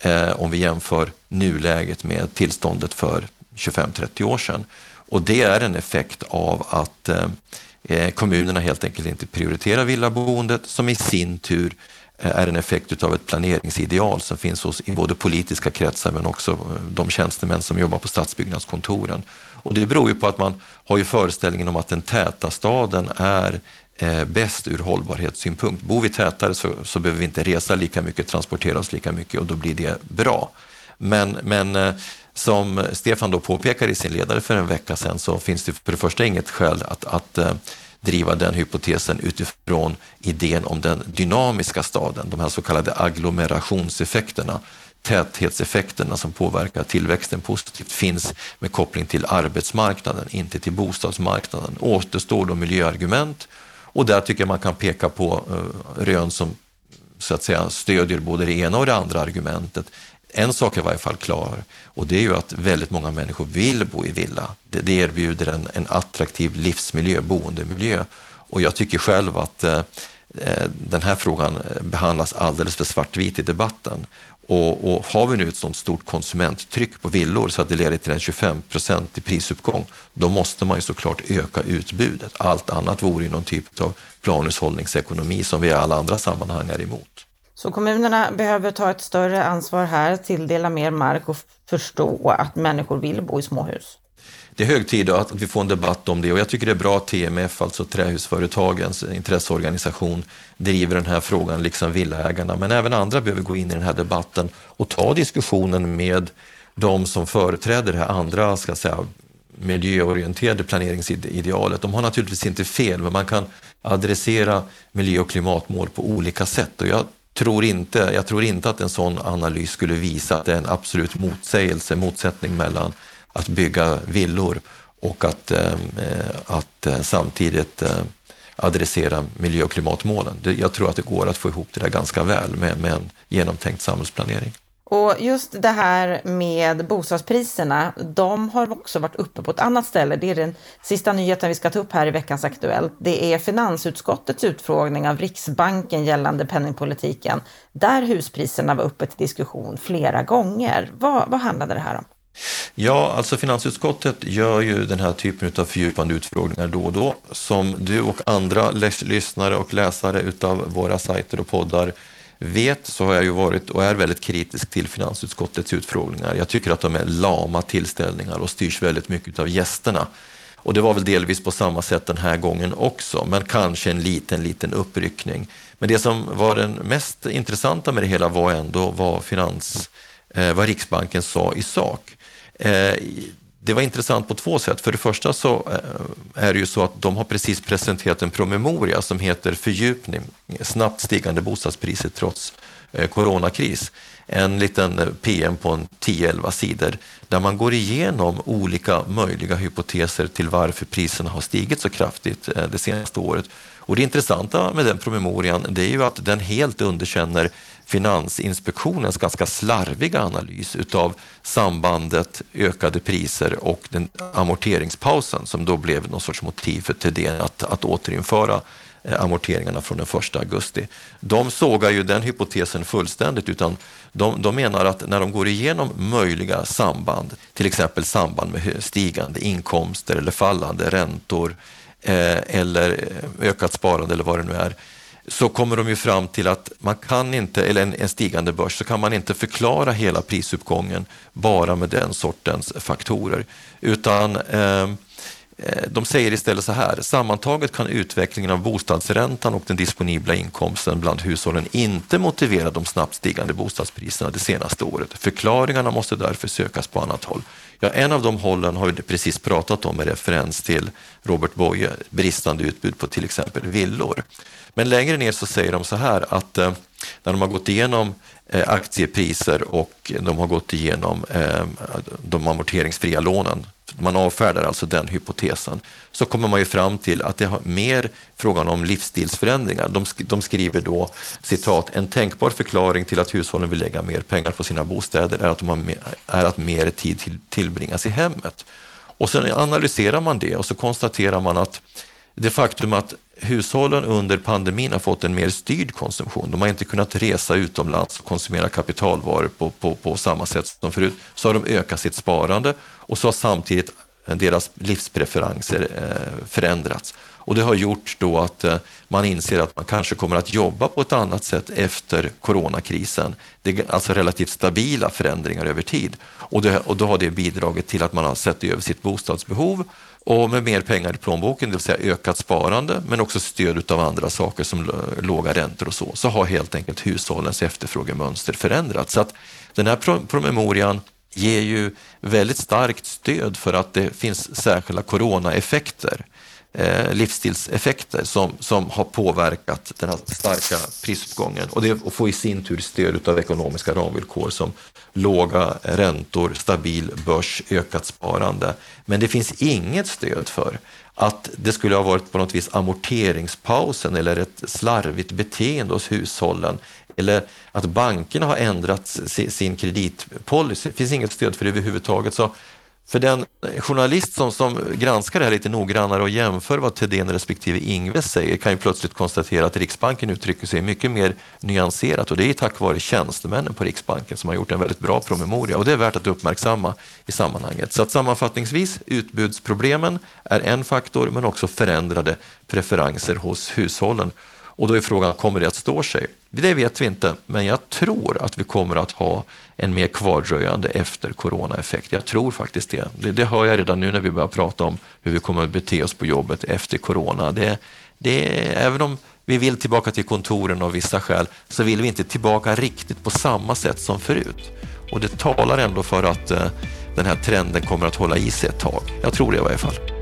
eh, om vi jämför nuläget med tillståndet för 25-30 år sedan. Och det är en effekt av att eh, eh, kommunerna helt enkelt inte prioriterar villaboendet som i sin tur Eh, är en effekt av ett planeringsideal som finns hos, i både politiska kretsar men också eh, de tjänstemän som jobbar på stadsbyggnadskontoren. Och det beror ju på att man har ju föreställningen om att den täta staden är eh, bäst ur hållbarhetssynpunkt. Bor vi tätare så, så behöver vi inte resa lika mycket, transportera oss lika mycket och då blir det bra. Men, men eh, som Stefan då påpekar i sin ledare för en vecka sedan så finns det för det första inget skäl att, att eh, driva den hypotesen utifrån idén om den dynamiska staden, de här så kallade agglomerationseffekterna täthetseffekterna som påverkar tillväxten positivt finns med koppling till arbetsmarknaden, inte till bostadsmarknaden. Återstår då miljöargument och där tycker jag man kan peka på eh, rön som så att säga stödjer både det ena och det andra argumentet en sak är i varje fall klar och det är ju att väldigt många människor vill bo i villa. Det, det erbjuder en, en attraktiv livsmiljö, boendemiljö och jag tycker själv att eh, eh den här frågan behandlas alldeles för svartvit i debatten. Och, och, har vi nu ett sådant stort konsumenttryck på villor så att det leder till en 25 i prisuppgång, då måste man ju såklart öka utbudet. Allt annat vore ju någon typ av planhushållningsekonomi som vi i alla andra sammanhang är emot. Så kommunerna behöver ta ett större ansvar här, tilldela mer mark och förstå att människor vill bo i småhus. Det är hög tid att vi får en debatt om det och jag tycker det är bra att TMF, alltså trähusföretagens intresseorganisation, driver den här frågan, liksom villaägarna. Men även andra behöver gå in i den här debatten och ta diskussionen med de som företräder det här andra, ska säga, miljöorienterade planeringsidealet. De har naturligtvis inte fel, men man kan adressera miljö och klimatmål på olika sätt. Och jag tror inte, jag tror inte att en sån analys skulle visa att det är en absolut motsägelse, motsättning mellan att bygga villor och att, ehm, eh, att eh, samtidigt eh, adressera miljö och klimatmålen. Jag tror att det går att få ihop det där ganska väl med, med en genomtänkt samhällsplanering. Och just det här med bostadspriserna, de har också varit uppe på ett annat ställe. Det är den sista nyheten vi ska ta upp här i veckans Aktuellt. Det är finansutskottets utfrågning av Riksbanken gällande penningpolitiken, där huspriserna var uppe till diskussion flera gånger. Vad, vad handlade det här om? Ja, alltså finansutskottet gör ju den här typen av fördjupande utfrågningar då och då som du och andra lyssnare och läsare utav våra sajter och poddar vet så har jag ju varit och är väldigt kritisk till finansutskottets utfrågningar. Jag tycker att de är lama tillställningar och styrs väldigt mycket av gästerna. Och det var väl delvis på samma sätt den här gången också, men kanske en liten, liten uppryckning. Men det som var den mest intressanta med det hela var ändå vad, finans, eh, vad Riksbanken sa i sak. Eh, det var intressant på två sätt. För det första så eh, är det ju så att de har precis presenterat en promemoria som heter Fördjupning, snabbt stigande bostadspriser trots eh, coronakris. En liten eh, PM på 10-11 sidor där man går igenom olika möjliga hypoteser till varför priserna har stigit så kraftigt det senaste året. Och det intressanta med den promemorian det är ju att den helt underkänner Finansinspektionens ganska slarviga analys utav sambandet ökade priser och den amorteringspausen som då blev någon sorts motiv för Thedéen att, att återinföra eh, amorteringarna från den 1 augusti. De sågar ju den hypotesen fullständigt utan de, de, menar att när de går igenom möjliga samband, till exempel samband med stigande inkomster eller fallande räntor eh, eller eh, ökat sparande eller vad det nu är, så kommer de ju fram till att man kan inte, eller en, en, stigande börs, så kan man inte förklara hela prisuppgången bara med den sortens faktorer. Utan ehm, eh, de säger istället så här, sammantaget kan utvecklingen av bostadsräntan och den disponibla inkomsten bland hushållen inte motivera de snabbt stigande bostadspriserna det senaste året. Förklaringarna måste därför sökas på annat håll. Ja, en av de hållen har vi precis pratat om med referens till Robert Boye, bristande utbud på till exempel villor. Men längre ner så säger de så här att eh, när de har gått igenom eh, aktiepriser och de har gått igenom eh, de amorteringsfria lånen, man avfärdar alltså den hypotesen, så kommer man ju fram till att det har mer frågan om livsstilsförändringar. De, de skriver då citat, en tänkbar förklaring till att hushållen vill lägga mer pengar på sina bostäder är att, de har mer, är att mer tid till, tillbringas i hemmet. Och sen analyserar man det och så konstaterar man att det faktum att hushållen under pandemin har fått en mer styrd konsumtion. De har inte kunnat resa utomlands och konsumera kapitalvaror på, på, på samma sätt som förut. Så har de ökat sitt sparande och så har samtidigt deras livspreferenser eh, förändrats. Och det har gjort då att eh, man inser att man kanske kommer att jobba på ett annat sätt efter coronakrisen. Det är alltså relativt stabila förändringar över tid. Och, det, och då har det bidragit till att man har sett över sitt bostadsbehov och med mer pengar i plånboken, det vill säga ökat sparande, men också stöd av andra saker som låga räntor och så, så har helt enkelt hushållens efterfrågemönster förändrats. Så att den här promemorian ger ju väldigt starkt stöd för att det finns särskilda coronaeffekter eh, livsstilseffekter som, som har påverkat den här starka prisuppgången och det får i sin tur stöd av ekonomiska ramvillkor som låga räntor, stabil börs, ökat sparande. Men det finns inget stöd för att det skulle ha varit på något vis amorteringspausen eller ett slarvigt beteende hos hushållen eller att bankerna har ändrat sin kreditpolicy. Det finns inget stöd för det överhuvudtaget. Så för den journalist som, som granskar det här lite noggrannare och jämför vad Thedéen respektive Ingves säger kan ju plötsligt konstatera att Riksbanken uttrycker sig mycket mer nyanserat och det är tack vare tjänstemännen på Riksbanken som har gjort en väldigt bra promemoria och det är värt att uppmärksamma i sammanhanget. Så att sammanfattningsvis, utbudsproblemen är en faktor men också förändrade preferenser hos hushållen. Och då är frågan, kommer det att stå sig? Det vet vi inte, men jag tror att vi kommer att ha en mer kvardröjande efter coronaeffekt. Jag tror faktiskt det. det. det. hör jag redan nu när vi börjar prata om hur vi kommer att bete oss på jobbet efter corona. Det, det, även om vi vill tillbaka till kontoren av vissa skäl så vill vi inte tillbaka riktigt på samma sätt som förut. Och det talar ändå för att eh, den här trenden kommer att hålla i sig ett tag. Jag tror det i varje fall.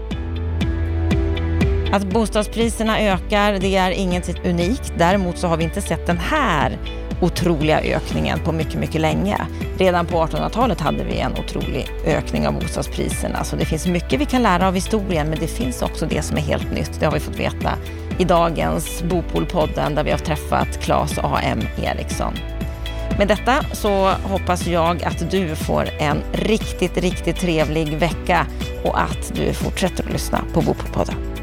Att bostadspriserna ökar, det är inget unikt. Däremot så har vi inte sett den här otroliga ökningen på mycket, mycket länge. Redan på 1800-talet hade vi en otrolig ökning av bostadspriserna. Så det finns mycket vi kan lära av historien, men det finns också det som är helt nytt. Det har vi fått veta i dagens Bopolpodden där vi har träffat Claes A.M. Eriksson. Med detta så hoppas jag att du får en riktigt, riktigt trevlig vecka och att du fortsätter att lyssna på Bopolpodden.